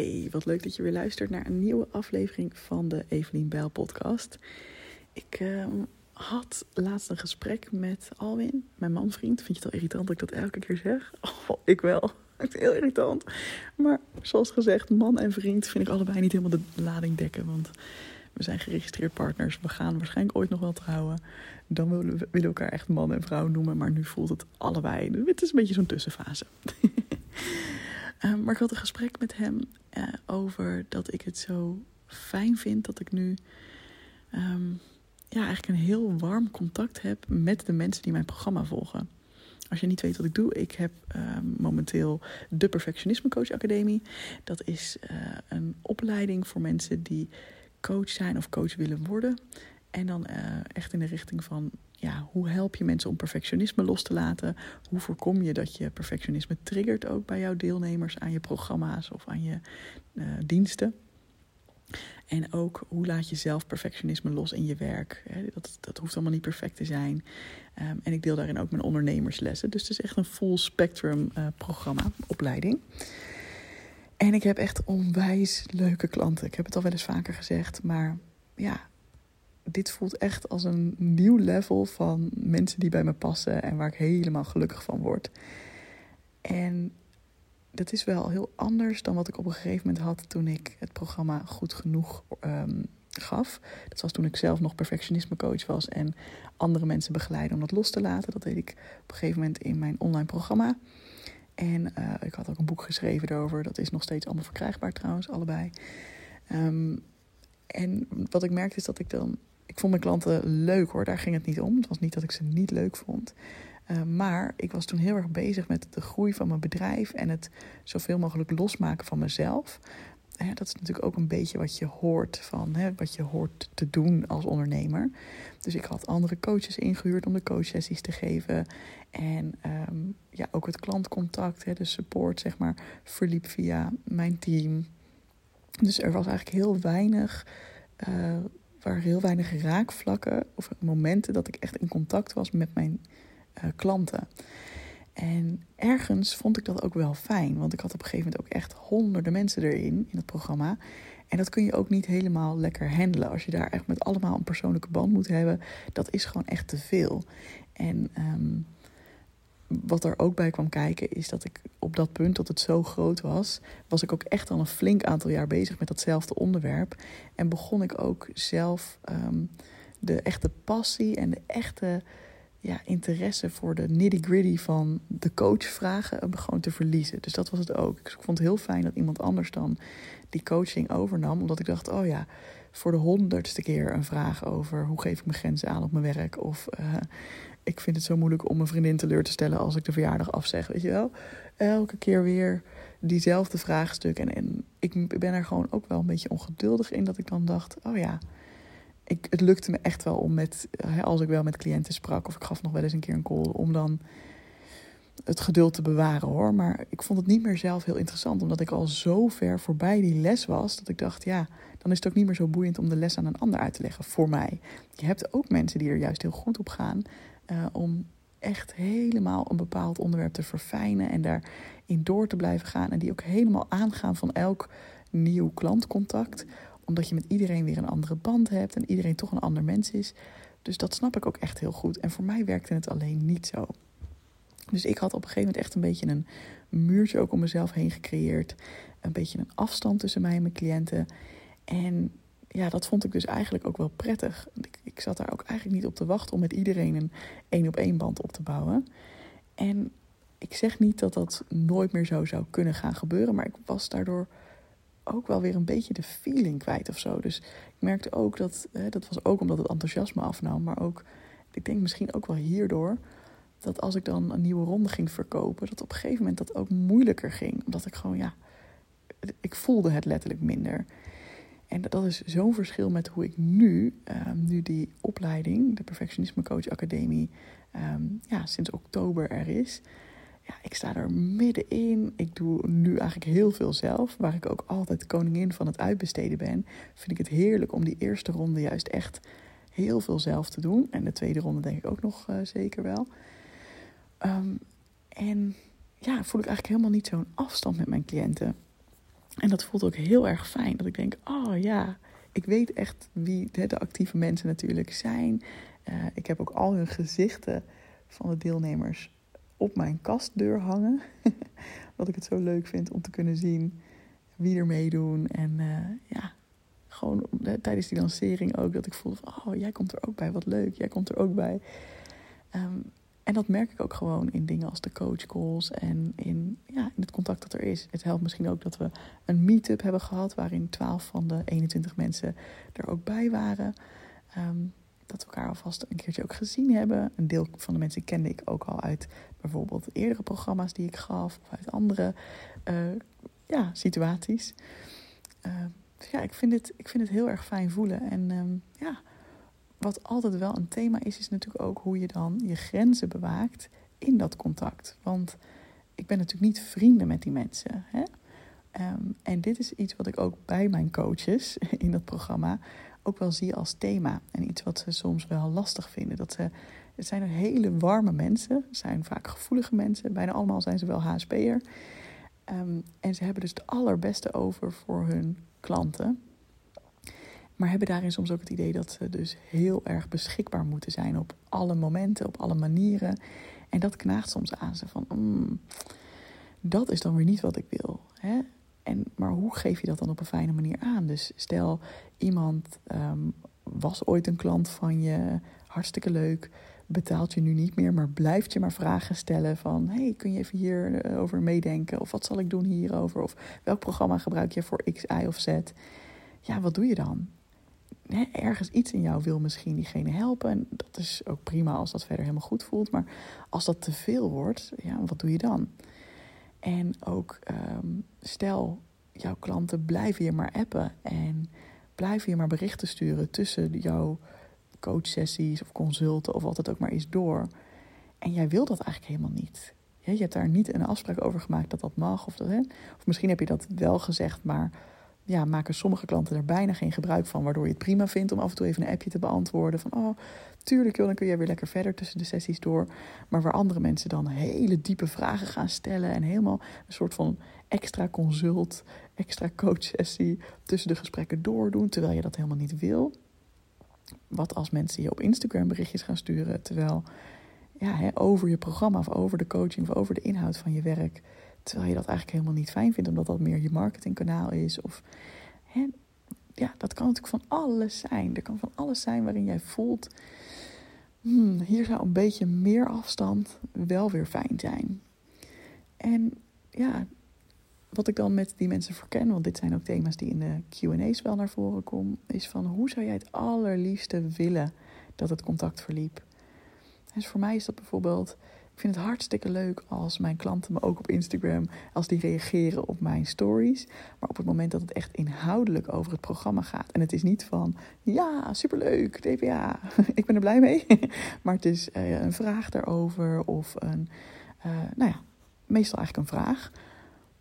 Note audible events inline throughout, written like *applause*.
Hey, wat leuk dat je weer luistert naar een nieuwe aflevering van de Evelien Bijl podcast. Ik ehm, had laatst een gesprek met Alwin, mijn manvriend. Vind je het al irritant dat ik dat elke keer zeg? *laughs* Oh, ik wel. Het is heel irritant. Maar zoals gezegd, man en vriend vind ik allebei niet helemaal de lading dekken. Want we zijn geregistreerd partners. We gaan waarschijnlijk ooit nog wel trouwen. Dan willen we willen elkaar echt man en vrouw noemen. Maar nu voelt het allebei. Het is een beetje zo'n tussenfase. *laughs* Ehm, maar ik had een gesprek met hem uh, over dat ik het zo fijn vind dat ik nu um, ja, eigenlijk een heel warm contact heb met de mensen die mijn programma volgen. Als je niet weet wat ik doe, ik heb um, momenteel de Perfectionisme Coach Academie. Dat is uh, een opleiding voor mensen die coach zijn of coach willen worden. En dan uh, echt in de richting van ja, hoe help je mensen om perfectionisme los te laten? Hoe voorkom je dat je perfectionisme triggert ook bij jouw deelnemers aan je programma's of aan je uh, diensten? En ook hoe laat je zelf perfectionisme los in je werk? Dat, dat hoeft allemaal niet perfect te zijn. Um, en ik deel daarin ook mijn ondernemerslessen. Dus het is echt een full spectrum uh, programma, opleiding. En ik heb echt onwijs leuke klanten. Ik heb het al wel eens vaker gezegd, maar ja, dit voelt echt als een nieuw level van mensen die bij me passen en waar ik helemaal gelukkig van word. En dat is wel heel anders dan wat ik op een gegeven moment had toen ik het programma goed genoeg um, gaf. Dat was toen ik zelf nog perfectionisme coach was en andere mensen begeleiden om dat los te laten. Dat deed ik op een gegeven moment in mijn online programma. En uh, ik had ook een boek geschreven daarover. Dat is nog steeds allemaal verkrijgbaar trouwens, allebei. Um, en wat ik merkte is dat ik dan ik vond mijn klanten leuk hoor, daar ging het niet om. Het was niet dat ik ze niet leuk vond. Uh, maar ik was toen heel erg bezig met de groei van mijn bedrijf en het zoveel mogelijk losmaken van mezelf. Dat is natuurlijk ook een beetje wat je hoort van hè, wat je hoort te doen als ondernemer. Dus ik had andere coaches ingehuurd om de coachsessies te geven. En um, ja, ook het klantcontact, hè, de support, zeg maar, verliep via mijn team. Dus er was eigenlijk heel weinig. Uh, waren heel weinig raakvlakken of momenten dat ik echt in contact was met mijn uh, klanten. En ergens vond ik dat ook wel fijn, want ik had op een gegeven moment ook echt honderden mensen erin in het programma. En dat kun je ook niet helemaal lekker handelen. Als je daar echt met allemaal een persoonlijke band moet hebben, dat is gewoon echt te veel. En um, wat er ook bij kwam kijken, is dat ik op dat punt dat het zo groot was, was ik ook echt al een flink aantal jaar bezig met datzelfde onderwerp. En begon ik ook zelf um, de echte passie en de echte ja, interesse voor de nitty-gritty van de coachvragen gewoon te verliezen. Dus dat was het ook. Ik vond het heel fijn dat iemand anders dan die coaching overnam, omdat ik dacht, oh ja, voor de honderdste keer een vraag over hoe geef ik mijn grenzen aan op mijn werk of uh, ik vind het zo moeilijk om mijn vriendin teleur te stellen als ik de verjaardag afzeg. Weet je wel? Elke keer weer diezelfde vraagstuk. En, en ik ben er gewoon ook wel een beetje ongeduldig in dat ik dan dacht: oh ja. Ik, het lukte me echt wel om met, als ik wel met cliënten sprak, of ik gaf nog wel eens een keer een call, om dan het geduld te bewaren hoor. Maar ik vond het niet meer zelf heel interessant, omdat ik al zo ver voorbij die les was, dat ik dacht, ja, dan is het ook niet meer zo boeiend om de les aan een ander uit te leggen voor mij. Je hebt ook mensen die er juist heel goed op gaan uh, om echt helemaal een bepaald onderwerp te verfijnen en daarin door te blijven gaan. En die ook helemaal aangaan van elk nieuw klantcontact. Omdat je met iedereen weer een andere band hebt en iedereen toch een ander mens is. Dus dat snap ik ook echt heel goed. En voor mij werkte het alleen niet zo. Dus ik had op een gegeven moment echt een beetje een muurtje ook om mezelf heen gecreëerd. Een beetje een afstand tussen mij en mijn cliënten. En ja, dat vond ik dus eigenlijk ook wel prettig. Ik, zat daar ook eigenlijk niet op te wachten om met iedereen een één op één band op te bouwen. En ik zeg niet dat dat nooit meer zo zou kunnen gaan gebeuren, maar ik was daardoor ook wel weer een beetje de feeling kwijt of zo. Dus ik merkte ook dat, hè, dat was ook omdat het enthousiasme afnam, maar ook, ik denk misschien ook wel hierdoor, dat als ik dan een nieuwe ronde ging verkopen, dat op een gegeven moment dat ook moeilijker ging. Omdat ik gewoon, ja, ik voelde het letterlijk minder. En dat is zo'n verschil met hoe ik nu, um, nu die opleiding, de Perfectionisme Coach Academie, um, ja, sinds oktober er is. Ja, ik sta er middenin. Ik doe nu eigenlijk heel veel zelf. Waar ik ook altijd koningin van het uitbesteden ben, vind ik het heerlijk om die eerste ronde juist echt heel veel zelf te doen. En de tweede ronde denk ik ook nog uh, zeker wel. Um, en ja, voel ik eigenlijk helemaal niet zo'n afstand met mijn cliënten. En dat voelt ook heel erg fijn. Dat ik denk, oh ja, ik weet echt wie de, actieve mensen natuurlijk zijn. Uh, ik heb ook al hun gezichten van de deelnemers op mijn kastdeur hangen. *laughs* Wat ik het zo leuk vind om te kunnen zien wie er meedoen. En uh, ja, gewoon tijdens die lancering ook dat ik voelde oh, jij komt er ook bij, wat leuk, jij komt er ook bij. Um, en dat merk ik ook gewoon in dingen als de coach calls en in, ja, in het contact dat er is. Het helpt misschien ook dat we een meetup hebben gehad waarin 12 van de 21 mensen er ook bij waren. Um, dat we elkaar alvast een keertje ook gezien hebben. Een deel van de mensen kende ik ook al uit bijvoorbeeld eerdere programma's die ik gaf of uit andere uh, ja, situaties. Uh, ja, ik vind, het, ik vind het heel erg fijn voelen. En um, ja, wat altijd wel een thema is, is natuurlijk ook hoe je dan je grenzen bewaakt in dat contact. Want ik ben natuurlijk niet vrienden met die mensen. Hè? Um, en dit is iets wat ik ook bij mijn coaches *laughs* in dat programma ook wel zie als thema. En iets wat ze soms wel lastig vinden. Dat ze, het zijn hele warme mensen, zijn vaak gevoelige mensen. Bijna allemaal zijn ze wel HSP'er. Um, en ze hebben dus het allerbeste over voor hun klanten. Maar hebben daarin soms ook het idee dat ze dus heel erg beschikbaar moeten zijn op alle momenten, op alle manieren. En dat knaagt soms aan ze van, mm, dat is dan weer niet wat ik wil. Hè? En, maar hoe geef je dat dan op een fijne manier aan? Dus stel, iemand um, was ooit een klant van je, hartstikke leuk, betaalt je nu niet meer, maar blijft je maar vragen stellen van, hey, kun je even hierover eh, meedenken? Of wat zal ik doen hierover? Of welk programma gebruik je voor X, Y of Z? Ja, wat doe je dan? Ergens iets in jou wil misschien diegene helpen. En dat is ook prima als dat verder helemaal goed voelt. Maar als dat te veel wordt, ja, wat doe je dan? En ook ehm, stel, jouw klanten blijven je maar appen en blijven je maar berichten sturen tussen jouw coachsessies of consulten of het ook maar is door. En jij wil dat eigenlijk helemaal niet. je hebt daar niet een afspraak over gemaakt dat dat mag. Of, dat, hè? of misschien heb je dat wel gezegd, maar ja, maken sommige klanten er bijna geen gebruik van. Waardoor je het prima vindt om af en toe even een appje te beantwoorden. Van oh, tuurlijk joh, dan kun je weer lekker verder tussen de sessies door. Maar waar andere mensen dan hele diepe vragen gaan stellen. En helemaal een soort van extra consult, extra coachsessie tussen de gesprekken doordoen. Terwijl je dat helemaal niet wil. Wat als mensen je op Instagram berichtjes gaan sturen. Terwijl ja, hè, over je programma of over de coaching of over de inhoud van je werk Terwijl je dat eigenlijk helemaal niet fijn vindt, omdat dat meer je marketingkanaal is. Of, hè, ja, dat kan natuurlijk van alles zijn. Er kan van alles zijn waarin jij voelt, hmm, hier zou een beetje meer afstand wel weer fijn zijn. En ja, wat ik dan met die mensen verken, want dit zijn ook thema's die in de QA's wel naar voren komen, is van hoe zou jij het allerliefste willen dat het contact verliep? Dus voor mij is dat bijvoorbeeld ik vind het hartstikke leuk als mijn klanten me ook op Instagram, als die reageren op mijn stories. Maar op het moment dat het echt inhoudelijk over het programma gaat. En het is niet van, ja, superleuk, DPA, *laughs* ik ben er blij mee. *laughs* maar het is uh, een vraag daarover of een, uh, nou ja, meestal eigenlijk een vraag.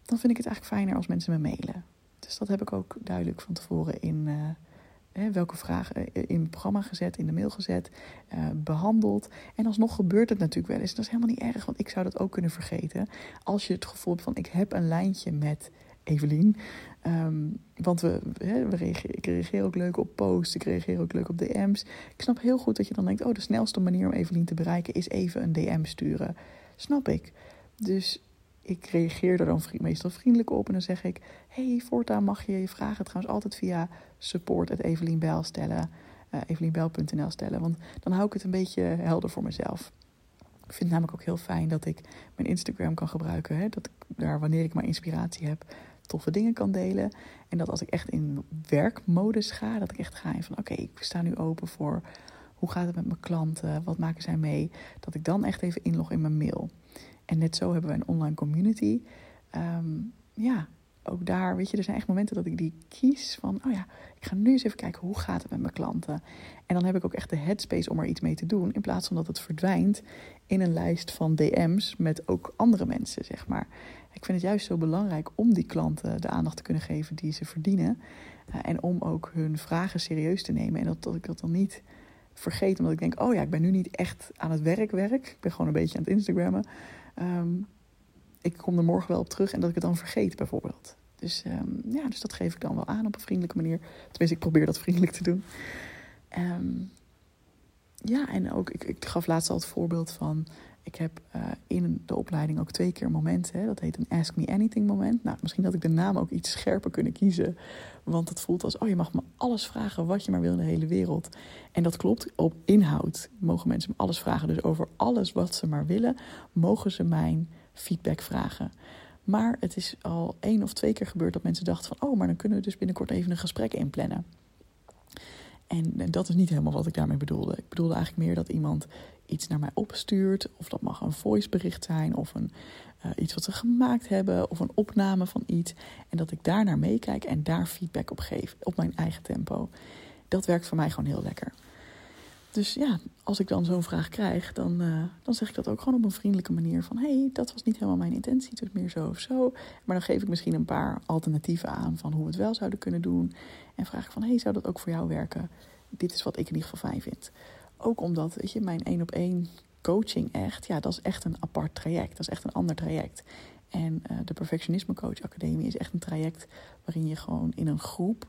Dan vind ik het eigenlijk fijner als mensen me mailen. Dus dat heb ik ook duidelijk van tevoren in... Uh, welke vragen in het programma gezet, in de mail gezet, uh, behandeld. En alsnog gebeurt het natuurlijk wel eens. Dat is helemaal niet erg, want ik zou dat ook kunnen vergeten. Als je het gevoel hebt van ik heb een lijntje met Evelien. Ehm, want we, we reageren, ik reageer ook leuk op posts, ik reageer ook leuk op DM's. Ik snap heel goed dat je dan denkt, oh de snelste manier om Evelien te bereiken is even een DM sturen. Snap ik. Dus ik reageer er dan meestal vriendelijk op en dan zeg ik: Hey, voortaan mag je je vragen trouwens altijd via support.evelienbel stellen, uh, evelienbel.nl stellen. Want dan hou ik het een beetje helder voor mezelf. Ik vind het namelijk ook heel fijn dat ik mijn Instagram kan gebruiken. Hè? Dat ik daar, wanneer ik maar inspiratie heb, toffe dingen kan delen. En dat als ik echt in werkmodus ga, dat ik echt ga in van: Oké, ik sta nu open voor hoe gaat het met mijn klanten? Wat maken zij mee? Dat ik dan echt even inlog in mijn mail. En net zo hebben we een online community. Ehm, ja, ook daar, weet je, er zijn echt momenten dat ik die kies van, oh ja, ik ga nu eens even kijken hoe gaat het met mijn klanten. En dan heb ik ook echt de headspace om er iets mee te doen, in plaats van dat het verdwijnt in een lijst van DM's met ook andere mensen, zeg maar. Ik vind het juist zo belangrijk om die klanten de aandacht te kunnen geven die ze verdienen. Uh, en om ook hun vragen serieus te nemen. En dat, dat ik dat dan niet vergeet, omdat ik denk, oh ja, ik ben nu niet echt aan het werk werk. Ik ben gewoon een beetje aan het Instagrammen. Um, ik kom er morgen wel op terug en dat ik het dan vergeet, bijvoorbeeld. Dus ehm, ja, dus dat geef ik dan wel aan op een vriendelijke manier. Tenminste, ik probeer dat vriendelijk te doen. Ehm, ja, en ook, ik, ik gaf laatst al het voorbeeld van ik heb uh, in de opleiding ook twee keer een moment. Hè, dat heet een Ask Me Anything moment. Nou, misschien had ik de naam ook iets scherper kunnen kiezen. Want het voelt als, oh, je mag me alles vragen wat je maar wil in de hele wereld. En dat klopt. Op inhoud mogen mensen me alles vragen. Dus over alles wat ze maar willen, mogen ze mijn feedback vragen. Maar het is al één of twee keer gebeurd dat mensen dachten van... oh, maar dan kunnen we dus binnenkort even een gesprek inplannen. En dat is niet helemaal wat ik daarmee bedoelde. Ik bedoelde eigenlijk meer dat iemand iets naar mij opstuurt. Of dat mag een voicebericht zijn of een, uh, iets wat ze gemaakt hebben of een opname van iets. En dat ik daar naar meekijk en daar feedback op geef op mijn eigen tempo. Dat werkt voor mij gewoon heel lekker. Dus ja, als ik dan zo'n vraag krijg, dan, uh, dan zeg ik dat ook gewoon op een vriendelijke manier. Van hé, hey, dat was niet helemaal mijn intentie, het meer zo of zo. Maar dan geef ik misschien een paar alternatieven aan van hoe we het wel zouden kunnen doen. En vraag ik van hé, hey, zou dat ook voor jou werken? Dit is wat ik in ieder geval fijn vind. Ook omdat, weet je, mijn één op één coaching echt, ja, dat is echt een apart traject. Dat is echt een ander traject. En uh, de Perfectionisme Coach Academie is echt een traject waarin je gewoon in een groep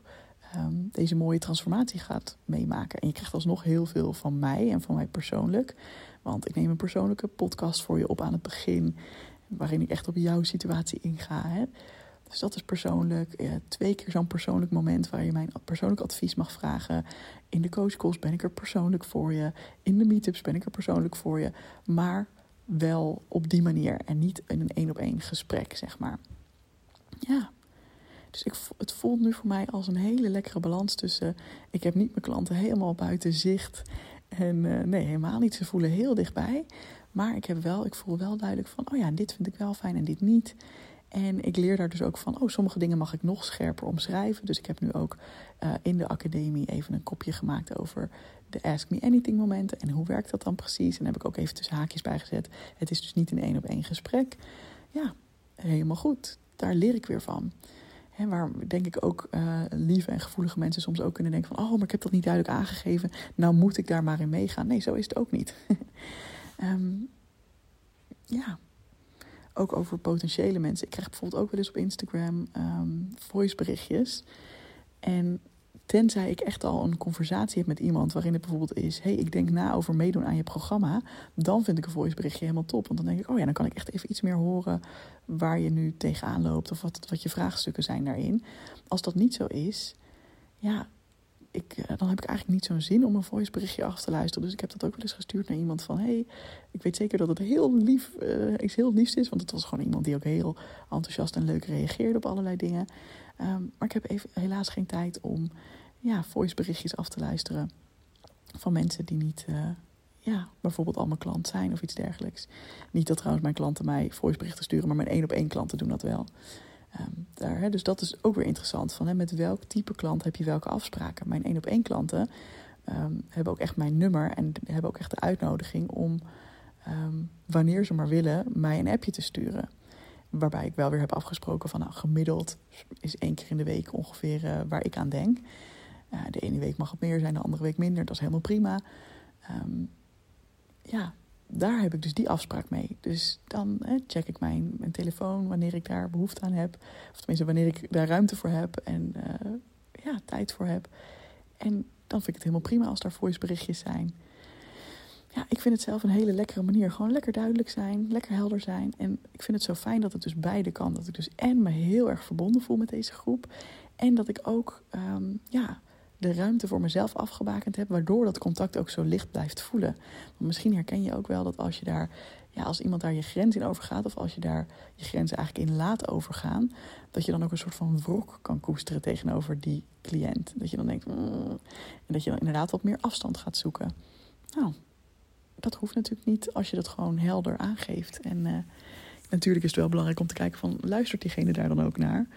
um, deze mooie transformatie gaat meemaken. En je krijgt alsnog heel veel van mij en van mij persoonlijk. Want ik neem een persoonlijke podcast voor je op aan het begin, waarin ik echt op jouw situatie inga. Hè. Dus dat is persoonlijk. Ja, twee keer zo'n persoonlijk moment waar je mijn persoonlijk advies mag vragen. In de coachcalls ben ik er persoonlijk voor je. In de meetups ben ik er persoonlijk voor je. Maar wel op die manier en niet in een één op één gesprek, zeg maar. Ja. Dus het voelt nu voor mij als een hele lekkere balans tussen. Ik heb niet mijn klanten helemaal buiten zicht. En uh, nee, helemaal niet. Ze voelen heel dichtbij. Maar ik, heb wel, ik voel wel duidelijk van: oh ja, dit vind ik wel fijn en dit niet. En ik leer daar dus ook van, oh, sommige dingen mag ik nog scherper omschrijven. Dus ik heb nu ook uh, in de academie even een kopje gemaakt over de Ask Me Anything momenten. En hoe werkt dat dan precies? En heb ik ook even tussen haakjes bij gezet. Het is dus niet een één op één gesprek. Ja, helemaal goed. Daar leer ik weer van. He, waar denk ik ook uh, lieve en gevoelige mensen soms ook kunnen denken van... oh, maar ik heb dat niet duidelijk aangegeven. Nou moet ik daar maar in meegaan. Nee, zo is het ook niet. um, *laughs* ja, ook over potentiële mensen. Ik krijg bijvoorbeeld ook wel eens op Instagram um, voiceberichtjes. En tenzij ik echt al een conversatie heb met iemand waarin het bijvoorbeeld is: hey, ik denk na over meedoen aan je programma, dan vind ik een voiceberichtje helemaal top. Want dan denk ik: oh ja, dan kan ik echt even iets meer horen waar je nu tegenaan loopt of wat, wat je vraagstukken zijn daarin. Als dat niet zo is, ja, ik, eh, dan heb ik eigenlijk niet zo'n zin om een voiceberichtje af te luisteren. Dus ik heb dat ook wel eens gestuurd naar iemand van... hey, ik weet zeker dat het heel lief, uh, iets heel liefst is. Want het was gewoon iemand die ook heel enthousiast en leuk reageerde op allerlei dingen. Um, maar ik heb even, helaas geen tijd om ja, voiceberichtjes af te luisteren... van mensen die niet... Uh, ja, bijvoorbeeld al mijn klant zijn of iets dergelijks. Niet dat trouwens mijn klanten mij voiceberichten sturen... maar mijn één op één klanten doen dat wel... Um, daar, hè, dus dat is ook weer interessant. Van, hè, met welk type klant heb je welke afspraken? Mijn één op één klanten um, hebben ook echt mijn nummer en hebben ook echt de uitnodiging om, um, wanneer ze maar willen, mij een appje te sturen. Waarbij ik wel weer heb afgesproken van nou, gemiddeld is één keer in de week ongeveer uh, waar ik aan denk. De ene week mag het meer zijn, de andere week minder. Dat is helemaal prima. ja, daar heb ik dus die afspraak mee. Dus dan check ik mijn, mijn telefoon wanneer ik daar behoefte aan heb. Of tenminste, wanneer ik daar ruimte voor heb en uh, ja, tijd voor heb. En dan vind ik het helemaal prima als daar voiceberichtjes zijn. Ja, ik vind het zelf een hele lekkere manier. Gewoon lekker duidelijk zijn, lekker helder zijn. En ik vind het zo fijn dat het dus beide kan. Dat ik dus en me heel erg verbonden voel met deze groep. En dat ik ook, um, ja de ruimte voor mezelf afgebakend heb, waardoor dat contact ook zo licht blijft voelen. Want misschien herken je ook wel dat als je daar, ja, als iemand daar je grens in overgaat, of als je daar je grenzen eigenlijk in laat overgaan, dat je dan ook een soort van wrok kan koesteren tegenover die cliënt. Dat je dan denkt, mm, en dat je dan inderdaad wat meer afstand gaat zoeken. Nou, dat hoeft natuurlijk niet als je dat gewoon helder aangeeft. En uh, natuurlijk is het wel belangrijk om te kijken van, luistert diegene daar dan ook naar?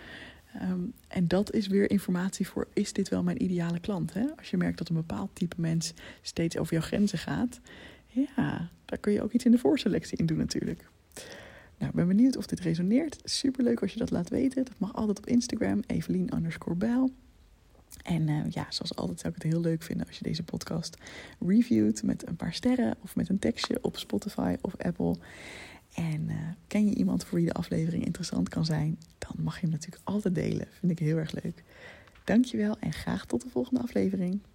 Um, en dat is weer informatie voor: is dit wel mijn ideale klant? Hè? Als je merkt dat een bepaald type mens steeds over jouw grenzen gaat, ja, daar kun je ook iets in de voorselectie in doen, natuurlijk. Nou, ik ben benieuwd of dit resoneert. Superleuk als je dat laat weten. Dat mag altijd op Instagram, Evelien underscore. En uh, ja, zoals altijd zou ik het heel leuk vinden als je deze podcast reviewt met een paar sterren of met een tekstje op Spotify of Apple. En uh, ken je iemand voor wie de aflevering interessant kan zijn? Dan mag je hem natuurlijk altijd delen. Vind ik heel erg leuk. Dankjewel en graag tot de volgende aflevering.